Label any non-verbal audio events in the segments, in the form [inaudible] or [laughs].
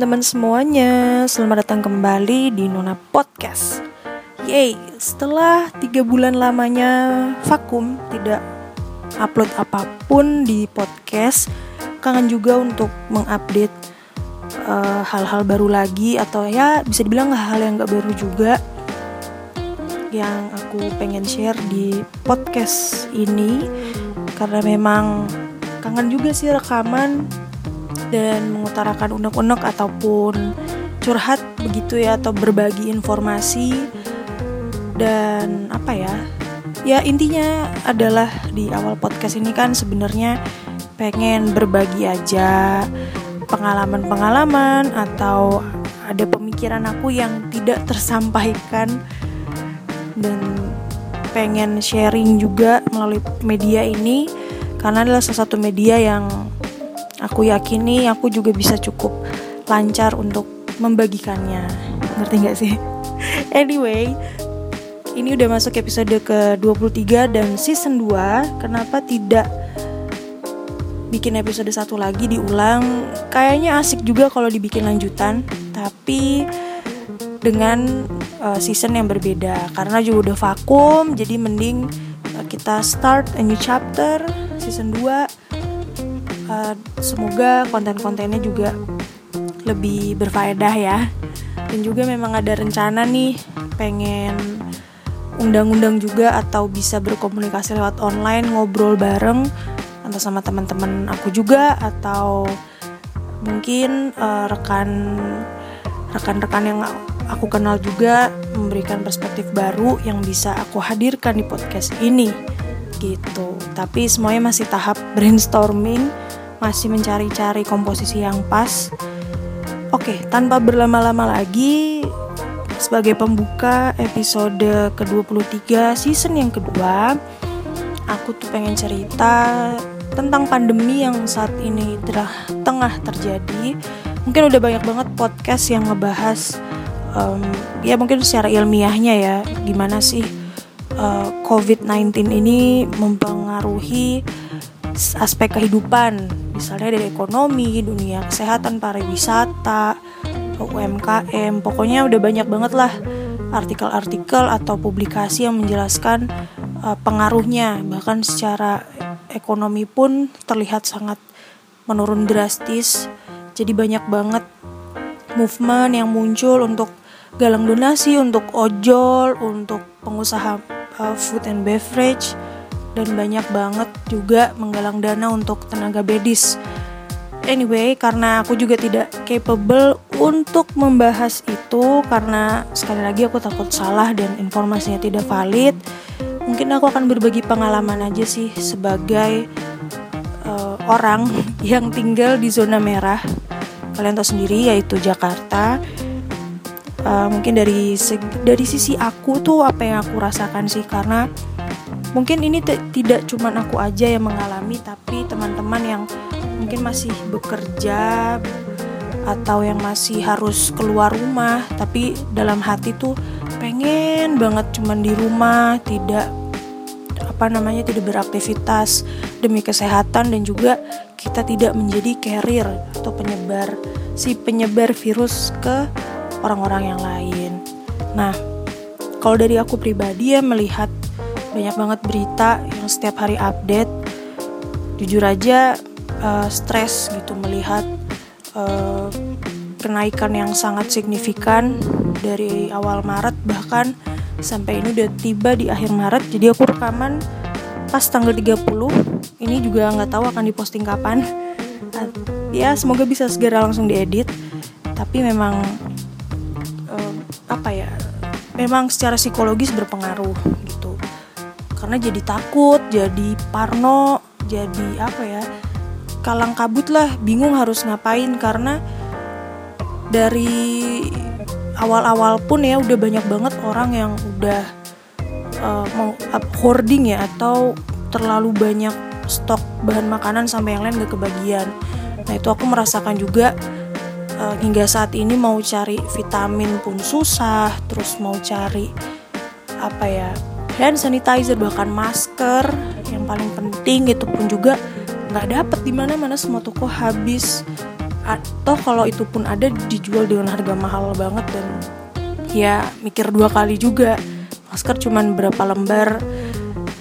teman-teman semuanya, selamat datang kembali di Nona Podcast. Yeay, setelah tiga bulan lamanya vakum, tidak upload apa pun di podcast Kangen juga untuk mengupdate uh, hal-hal baru lagi Atau ya bisa dibilang hal-hal yang gak baru juga Yang aku pengen share di podcast ini. Karena memang kangen juga sih rekaman dan mengutarakan unek-unek ataupun curhat begitu ya atau berbagi informasi. Dan apa ya ya intinya adalah di awal podcast ini kan sebenarnya pengen berbagi aja pengalaman-pengalaman atau ada pemikiran aku yang tidak tersampaikan. Dan pengen sharing juga melalui media ini karena adalah salah satu media yang Aku yakini aku juga bisa cukup lancar untuk membagikannya. Ngerti gak sih? [laughs] anyway, ini udah masuk episode ke-23 dan season 2. Kenapa tidak bikin episode satu lagi diulang? Kayaknya asik juga kalau dibikin lanjutan, tapi dengan uh, season yang berbeda karena juga udah vakum jadi mending uh, kita start a new chapter season 2 uh, semoga konten-kontennya juga lebih berfaedah ya. Dan juga memang ada rencana nih pengen undang-undang juga atau bisa berkomunikasi lewat online ngobrol bareng entah sama teman-teman aku juga atau mungkin uh, rekan rekan-rekan yang aku kenal juga memberikan perspektif baru yang bisa aku hadirkan di podcast ini gitu. Tapi semuanya masih tahap brainstorming masih mencari-cari komposisi yang pas. Oke, tanpa berlama-lama lagi, sebagai pembuka episode ke-23 season yang kedua, aku tuh pengen cerita tentang pandemi yang saat ini telah tengah terjadi. Mungkin udah banyak banget podcast yang ngebahas um, ya mungkin secara ilmiahnya ya gimana sih uh, COVID-19 ini mempengaruhi aspek kehidupan misalnya dari ekonomi, dunia kesehatan, pariwisata, UMKM, pokoknya udah banyak banget lah artikel-artikel atau publikasi yang menjelaskan uh, pengaruhnya. Bahkan secara ekonomi pun terlihat sangat menurun drastis. Jadi banyak banget movement yang muncul untuk galang donasi untuk ojol untuk pengusaha uh, food and beverage dan banyak banget juga menggalang dana untuk tenaga medis. Anyway, karena aku juga tidak capable untuk membahas itu karena sekali lagi aku takut salah dan informasinya tidak valid. Mungkin aku akan berbagi pengalaman aja sih sebagai uh, orang [laughs] yang tinggal di zona merah. Kalian tahu sendiri yaitu Jakarta. Uh, mungkin dari dari sisi aku tuh apa yang aku rasakan sih karena mungkin ini tidak cuma aku aja yang mengalami tapi teman-teman yang mungkin masih bekerja atau yang masih harus keluar rumah tapi dalam hati tuh pengen banget cuman di rumah tidak apa namanya tidak beraktivitas demi kesehatan dan juga kita tidak menjadi carrier atau penyebar si penyebar virus ke orang-orang yang lain. Nah, kalau dari aku pribadi ya melihat banyak banget berita yang setiap hari update. Jujur aja uh, stres gitu melihat uh, kenaikan yang sangat signifikan dari awal Maret bahkan sampai ini udah tiba di akhir Maret. Jadi aku rekaman pas tanggal 30 ini juga nggak tahu akan diposting kapan. Ya semoga bisa segera langsung diedit. Tapi memang uh, apa ya memang secara psikologis berpengaruh karena jadi takut jadi parno jadi apa ya kalang kabut lah bingung harus ngapain. Karena dari awal-awal pun ya udah banyak banget orang yang udah uh, mau hoarding ya atau terlalu banyak stok bahan makanan sampai yang lain gak kebagian. Nah itu aku merasakan juga uh, hingga saat ini mau cari vitamin pun susah terus mau cari apa ya hand sanitizer bahkan masker yang paling penting itu pun juga nggak dapet di mana mana semua toko habis. Atau kalau itu pun ada dijual dengan harga mahal banget dan ya mikir dua kali juga. Masker cuman berapa lembar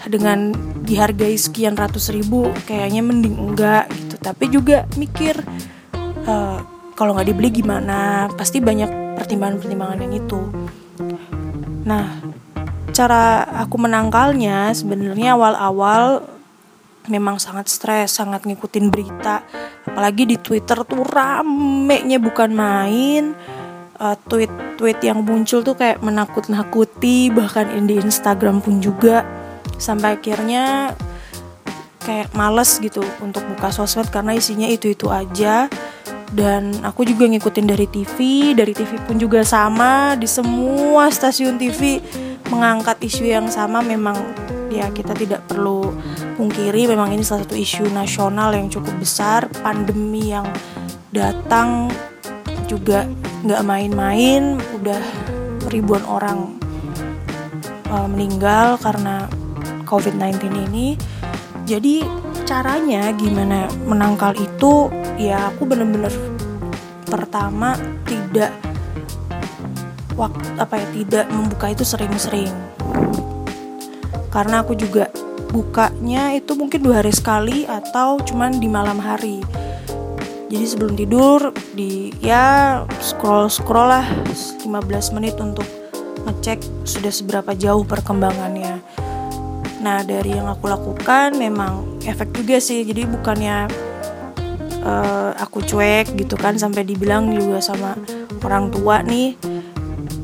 dengan dihargai sekian ratus ribu kayaknya mending enggak gitu. Tapi juga mikir uh, kalau nggak dibeli gimana? Pasti banyak pertimbangan-pertimbangan yang itu. Nah cara aku menangkalnya sebenarnya awal-awal memang sangat stres sangat ngikutin berita. Apalagi di Twitter tuh ramenya bukan main. Uh, tweet-tweet yang muncul tuh kayak menakut-nakuti bahkan di Instagram pun juga. Sampai akhirnya kayak males gitu untuk buka sosmed karena isinya itu-itu aja. Dan aku juga ngikutin dari TV dari TV pun juga sama di semua stasiun TV mengangkat isu yang sama memang ya kita tidak perlu pungkiri memang ini salah satu isu nasional yang cukup besar pandemi yang datang juga nggak main-main udah ribuan orang uh, meninggal karena COVID-19 ini. Jadi caranya gimana menangkal itu ya aku bener-bener pertama tidak waktu apa ya tidak membuka itu sering-sering. Karena aku juga bukanya itu mungkin dua hari sekali atau cuman di malam hari. Jadi sebelum tidur di ya scroll scroll lah 15 menit untuk ngecek sudah seberapa jauh perkembangannya. Nah dari yang aku lakukan memang efek juga sih. Jadi bukannya uh, aku cuek gitu kan Sampai dibilang juga sama orang tua nih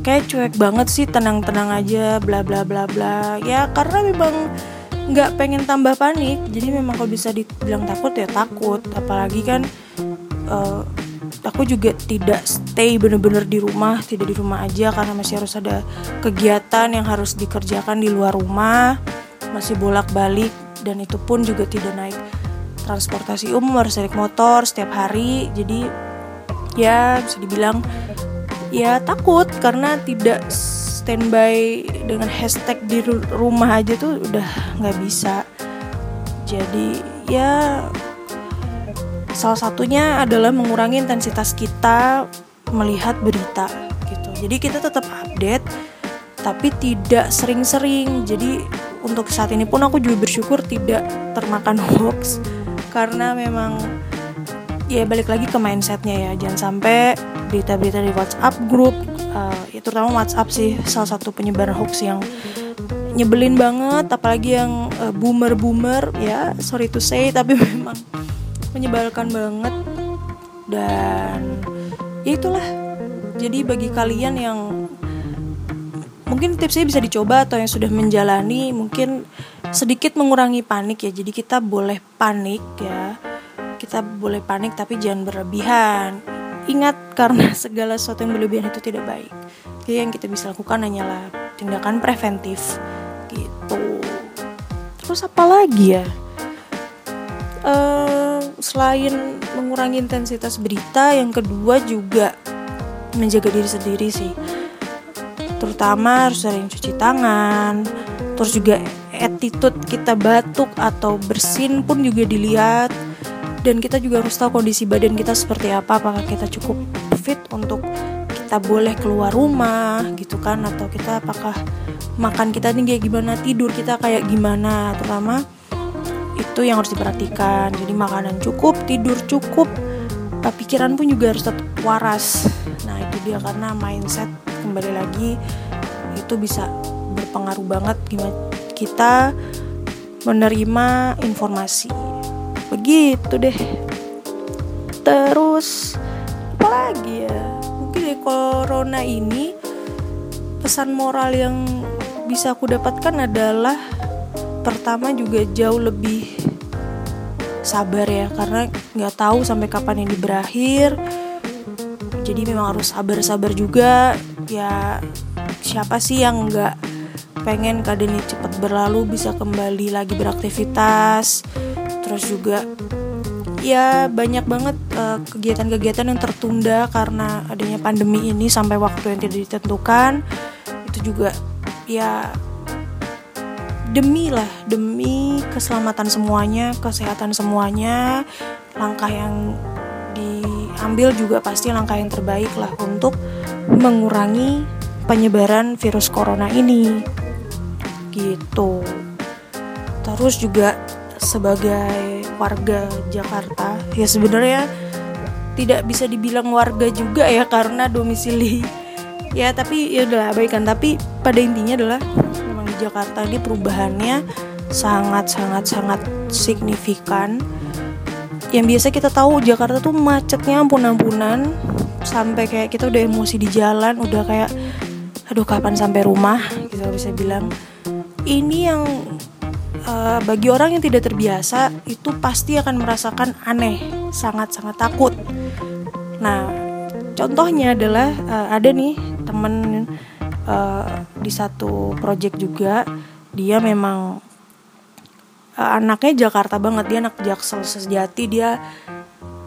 Kayak cuek banget sih tenang-tenang aja bla bla bla bla. Ya karena memang nggak pengen tambah panik. Jadi memang kalau bisa dibilang takut ya takut. Apalagi kan uh, aku juga tidak stay bener-bener di rumah tidak di rumah aja karena masih harus ada kegiatan yang harus dikerjakan di luar rumah. Masih bolak-balik dan itu pun juga tidak naik transportasi umum harus naik motor setiap hari. Jadi ya bisa dibilang ya takut karena tidak standby dengan hashtag di rumah aja tuh udah nggak bisa. Jadi ya salah satunya adalah mengurangi intensitas kita melihat berita gitu. Jadi kita tetap update tapi tidak sering-sering. Jadi untuk saat ini pun aku juga bersyukur tidak termakan [laughs] hoax karena memang ya balik lagi ke mindsetnya ya. Jangan sampai berita-berita di WhatsApp grup uh, ya terutama WhatsApp sih salah satu penyebar hoax yang nyebelin banget apalagi yang uh, boomer-boomer ya sorry to say tapi [laughs] memang menyebalkan banget. Dan ya itulah. Jadi bagi kalian yang mungkin tipsnya bisa dicoba atau yang sudah menjalani mungkin sedikit mengurangi panik ya. Jadi kita boleh panik ya kita boleh panik tapi jangan berlebihan. Ingat karena [laughs] segala sesuatu yang berlebihan itu tidak baik. Jadi yang kita bisa lakukan hanyalah tindakan preventif gitu. Terus apa lagi ya? Uh, selain mengurangi intensitas berita yang kedua juga menjaga diri sendiri sih. Terutama harus sering cuci tangan. Terus juga attitude kita batuk atau bersin pun juga dilihat dan kita juga harus tahu kondisi badan kita seperti apa. Apakah kita cukup fit untuk kita boleh keluar rumah gitu kan? Atau kita apakah makan kita nih kayak gimana tidur kita kayak gimana? Terutama itu yang harus diperhatikan. Jadi makanan cukup tidur cukup pikiran pun juga harus tetap waras. Nah itu dia karena mindset kembali lagi itu bisa berpengaruh banget gimana kita menerima informasi begitu deh. Terus apa lagi ya? Mungkin di corona ini pesan moral yang bisa aku dapatkan adalah pertama juga jauh lebih sabar ya karena nggak tahu sampai kapan ini berakhir. Jadi memang harus sabar-sabar juga. Ya siapa sih yang nggak pengen keadaan ini cepat berlalu bisa kembali lagi beraktivitas terus juga ya banyak banget eh, kegiatan-kegiatan yang tertunda karena adanya pandemi ini sampai waktu yang tidak ditentukan. Itu juga ya demi lah demi keselamatan semuanya kesehatan semuanya. Langkah yang di sambil juga pasti langkah yang terbaik lah untuk mengurangi penyebaran virus corona ini. Gitu. Terus juga sebagai warga Jakarta ya sebenarnya tidak bisa dibilang warga juga ya karena domisili. [laughs] Ya tapi ya udah abaikan. Tapi pada intinya adalah memang di Jakarta ini perubahannya sangat sangat sangat signifikan. Yang biasa kita tahu Jakarta tuh macetnya ampun-ampunan sampai kayak kita udah emosi di jalan udah kayak aduh kapan sampai rumah? Gitu bisa bilang. Ini yang uh, bagi orang yang tidak terbiasa itu pasti akan merasakan aneh sangat sangat takut. Nah contohnya adalah uh, ada nih temen uh, di satu project juga dia memang uh, anaknya Jakarta banget dia anak Jaksel sejati dia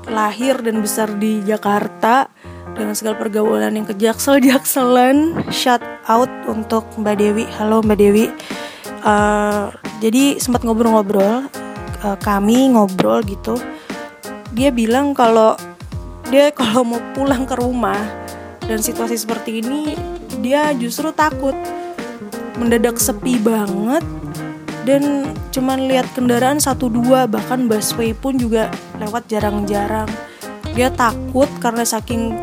lahir dan besar di Jakarta dengan segala pergaulan yang kejaksel jakselan shout out untuk Mbak Dewi. Halo Mbak Dewi. Uh, jadi sempat ngobrol-ngobrol uh, kami ngobrol gitu. Dia bilang kalau dia [laughs] kalau mau pulang ke rumah dan situasi seperti ini dia justru takut. Mendadak sepi banget dan cuman lihat kendaraan satu dua bahkan busway pun juga lewat jarang-jarang. Dia takut karena saking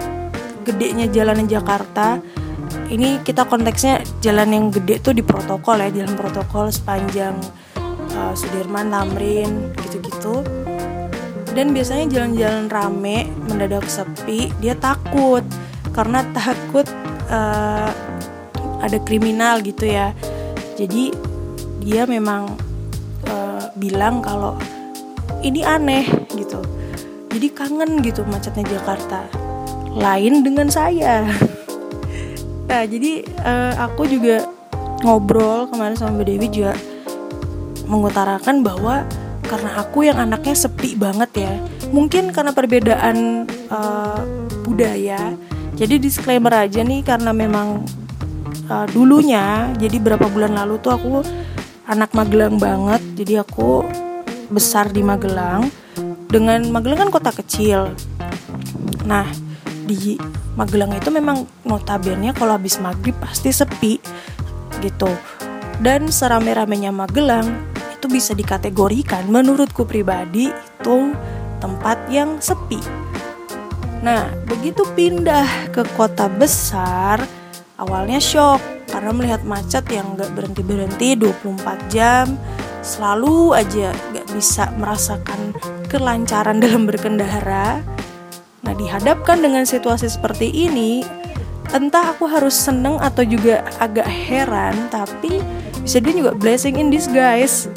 gedenya jalan Jakarta ini kita konteksnya jalan yang gede tuh di protokol ya jalan protokol sepanjang uh, Sudirman Tamrin gitu-gitu. Dan biasanya jalan-jalan rame mendadak sepi dia takut. Karena [laughs] takut uh, ada kriminal gitu ya. Jadi dia memang uh, bilang kalau ini aneh gitu. Jadi kangen gitu macetnya Jakarta. Lain dengan saya [laughs] nah jadi uh, aku juga ngobrol kemarin sama Mbak Dewi juga mengutarakan bahwa karena aku yang anaknya sepi banget ya mungkin karena perbedaan uh, budaya jadi disclaimer aja nih karena memang uh, dulunya jadi berapa bulan lalu tuh aku anak Magelang banget. Jadi aku besar di Magelang. Dengan Magelang kan kota kecil. Nah, di Magelang itu memang notabene kalau habis maghrib pasti sepi gitu. Dan serame-ramenya Magelang itu bisa dikategorikan menurutku pribadi itu tempat yang sepi Nah, begitu pindah ke kota besar, awalnya shock karena melihat macet yang gak berhenti-berhenti 24 jam, selalu aja gak bisa merasakan kelancaran [laughs] dalam berkendara. Nah, dihadapkan dengan situasi seperti ini, entah aku harus seneng atau juga agak heran, tapi bisa dia juga blessing in disguise.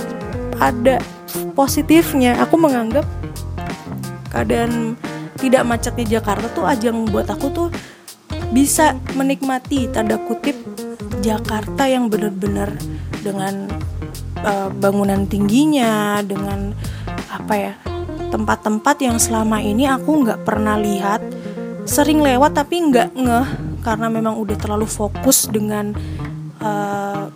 Ada positifnya, aku menganggap keadaan tidak macetnya Jakarta tuh ajang buat aku tuh bisa menikmati tanda kutip Jakarta yang benar-benar dengan uh, bangunan tingginya dengan apa ya tempat-tempat yang selama ini aku nggak pernah lihat. Sering lewat tapi nggak ngeh karena memang udah terlalu fokus dengan uh,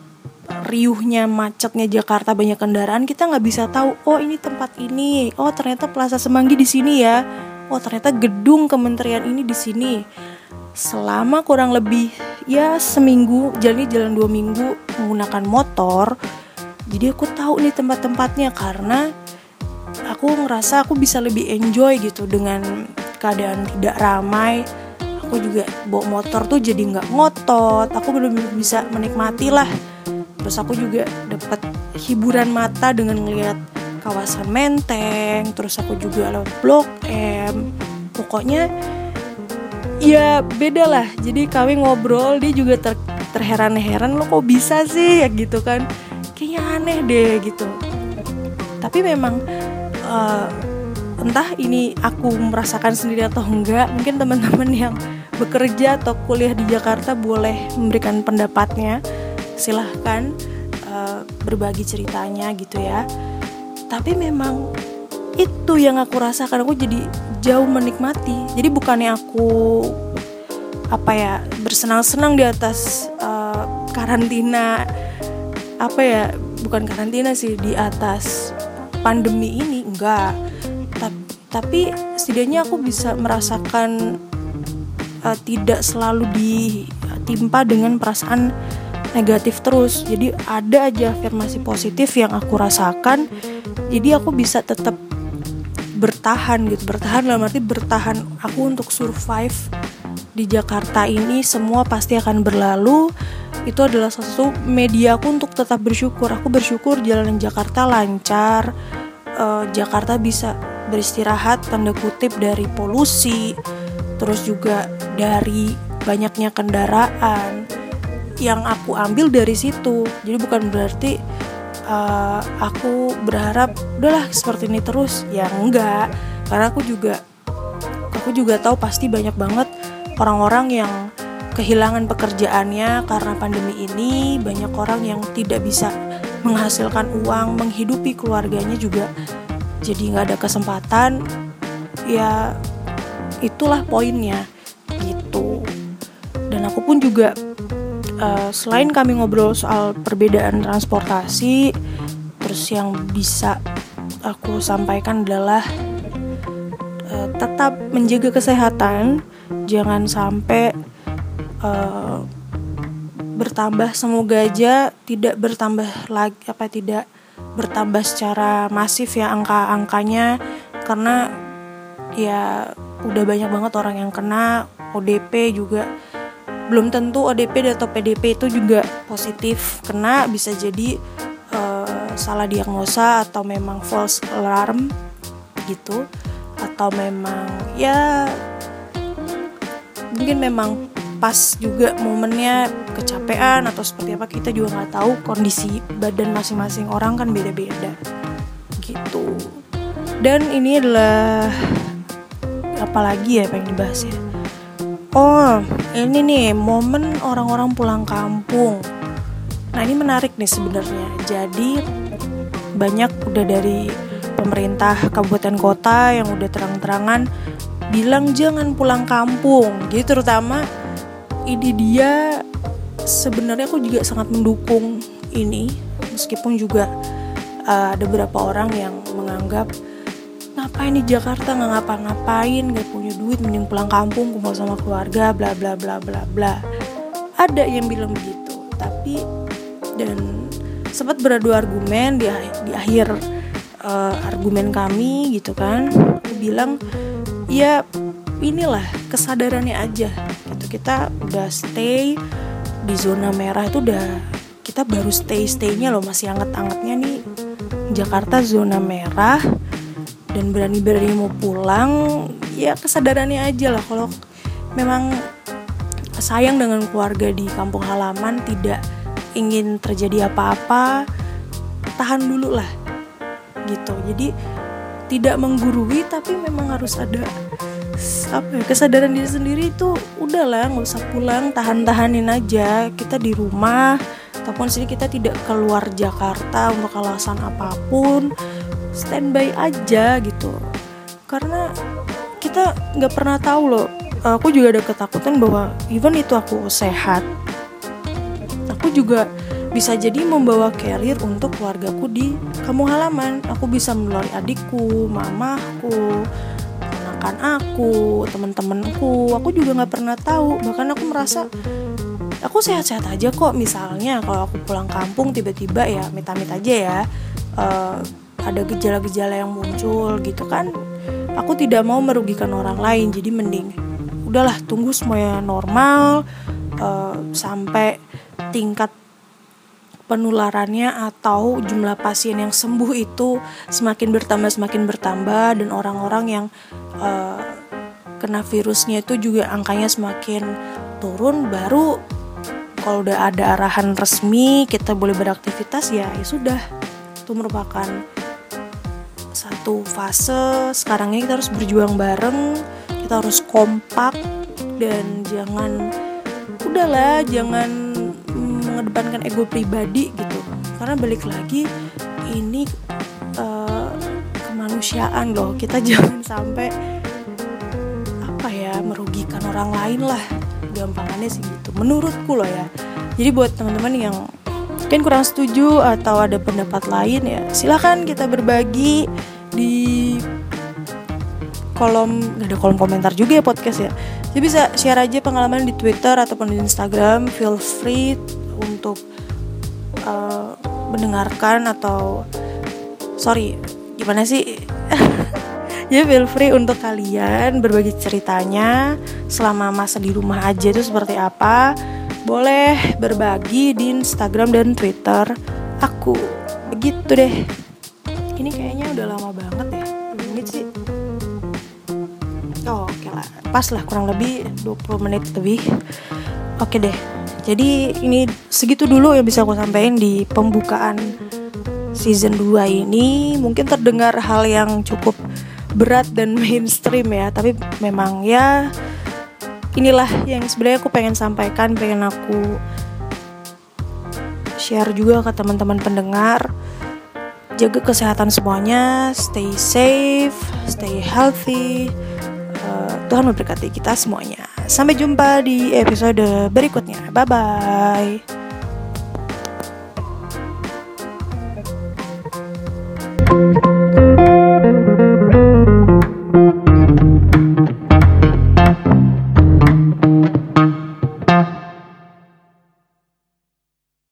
riuhnya macetnya Jakarta banyak kendaraan. Kita nggak bisa tahu oh ini tempat ini. Oh ternyata Plaza Semanggi di sini ya. Oh ternyata gedung kementerian ini di sini. Selama kurang lebih ya seminggu jadi jalan dua minggu menggunakan motor jadi aku tahu nih tempat-tempatnya. Karena aku ngerasa aku bisa lebih enjoy gitu dengan keadaan tidak ramai. Aku juga bawa motor tuh jadi nggak ngotot. Aku belum bisa menikmati lah terus aku juga dapat hiburan mata dengan ngelihat kawasan Menteng terus aku juga lewat Blok M. Pokoknya ya beda lah. Jadi kami ngobrol dia juga ter terheran-heran lo kok bisa sih? Ya gitu kan. Kayaknya aneh deh gitu. Tapi memang uh, entah ini aku merasakan sendiri atau enggak mungkin teman-teman [laughs] yang bekerja atau kuliah di Jakarta boleh memberikan pendapatnya. Silahkan uh, berbagi ceritanya gitu ya. Tapi memang itu yang aku rasakan aku jadi jauh menikmati. Jadi bukannya aku apa ya bersenang-senang di atas uh, karantina apa ya bukan karantina sih di atas pandemi ini enggak. Tapi tapi setidaknya aku bisa merasakan uh, tidak selalu ditimpa dengan perasaan negatif terus. Jadi ada aja afirmasi positif yang aku rasakan. Jadi aku bisa tetap bertahan gitu. Bertahan dalam arti bertahan aku untuk survive di Jakarta ini. Semua pasti akan berlalu. Itu adalah satu media aku untuk tetap bersyukur. Aku bersyukur jalanan Jakarta lancar uh, Jakarta bisa beristirahat tanda kutip dari polusi terus juga dari banyaknya kendaraan. Yang aku ambil dari situ. Jadi bukan berarti uh, aku berharap udahlah seperti ini terus. Ya enggak. Karena aku juga aku juga tahu pasti banyak banget orang-orang yang kehilangan pekerjaannya karena pandemi ini. Banyak orang yang tidak bisa menghasilkan uang menghidupi keluarganya juga jadi nggak ada kesempatan ya itulah poinnya gitu. Dan aku pun juga uh, selain kami ngobrol soal perbedaan transportasi terus yang bisa aku sampaikan adalah uh, tetap menjaga kesehatan jangan sampai uh, bertambah semoga aja tidak bertambah lagi apa tidak bertambah secara masif ya angka-angkanya. Karena ya udah banyak banget orang yang kena ODP juga. Belum tentu ODP atau PDP itu juga positif kena bisa jadi uh, salah diagnosa atau memang false alarm gitu. Atau memang ya mungkin memang pas juga momennya kecapean atau seperti apa kita juga nggak tahu kondisi badan masing-masing orang kan beda-beda. Gitu. Dan ini adalah apalagi ya pengen dibahas ya? Oh ini nih momen orang-orang pulang kampung. Nah ini menarik nih sebenarnya. Jadi banyak udah dari pemerintah kabupaten kota yang udah terang-terangan bilang jangan pulang kampung. Jadi terutama ini dia. Sebenarnya aku juga sangat mendukung ini meskipun juga uh, ada beberapa orang yang menganggap ngapain di Jakarta? Nggak ngapa-ngapain nggak punya duit mending pulang kampung kumpul sama keluarga bla bla bla bla bla. Ada yang bilang begitu tapi dan sempat beradu argumen di, di akhir uh, argumen kami gitu kan. Aku bilang ya inilah kesadarannya aja kita udah stay di zona merah itu udah kita baru stay staynya loh masih anget-angetnya nih. Jakarta zona merah dan berani-berani mau pulang ya kesadarannya aja lah kalau memang sayang dengan keluarga di kampung halaman tidak ingin terjadi apa-apa tahan dulu lah gitu. Jadi tidak menggurui tapi memang harus ada apa ya, kesadaran diri sendiri itu udahlah nggak usah pulang tahan-tahanin aja kita di rumah ataupun sini kita tidak keluar Jakarta untuk alasan apa pun standby aja gitu karena kita nggak pernah tahu loh aku juga ada ketakutan bahwa even itu aku sehat aku juga bisa jadi membawa carrier untuk keluargaku di kampung halaman. Aku bisa menulari adikku, mamaku, ponakan aku, teman-temanku. Aku juga nggak pernah tahu. Bahkan aku merasa aku sehat-sehat aja kok. Misalnya kalau aku pulang kampung tiba-tiba ya mitamit aja ya uh, ada gejala-gejala yang muncul gitu kan. Aku tidak mau merugikan orang lain, jadi mending udahlah tunggu semuanya normal uh, sampai tingkat penularannya atau jumlah pasien yang sembuh itu semakin bertambah semakin bertambah dan orang-orang yang uh, kena virusnya itu juga angkanya semakin turun baru kalau udah ada arahan resmi kita boleh beraktivitas ya ya sudah. Itu merupakan satu fase. Sekarang ini kita harus berjuang bareng kita harus kompak dan jangan udahlah jangan mengedepankan ego pribadi gitu. Karena balik lagi ini uh, kemanusiaan loh. Kita [laughs] jangan sampai apa ya merugikan orang lain lah. Gampangannya sih gitu. Menurutku loh ya. Jadi buat teman-teman yang mungkin kurang setuju atau ada pendapat lain ya silahkan kita berbagi di kolom nggak ada kolom komentar juga ya podcast ya. Jadi bisa share aja pengalaman di Twitter ataupun di Instagram. Feel free untuk uh, mendengarkan atau sorry gimana sih? [laughs] Ya feel free untuk kalian berbagi ceritanya selama masa di rumah aja itu seperti apa. Boleh berbagi di Instagram dan Twitter. Aku begitu deh. Ini kayaknya udah lama banget ya menit sih. Oh oke lah. Pas lah kurang lebih 20 menit lebih. Oke deh jadi ini segitu dulu yang bisa aku sampaikan di pembukaan season 2 ini. Mungkin terdengar hal yang cukup berat dan [laughs] mainstream ya tapi memang ya inilah yang sebenarnya aku pengen sampaikan pengen aku share juga ke teman-teman pendengar. Jaga kesehatan semuanya stay safe stay healthy. Uh, Tuhan memberkati kita semuanya sampai jumpa di episode berikutnya. Bye bye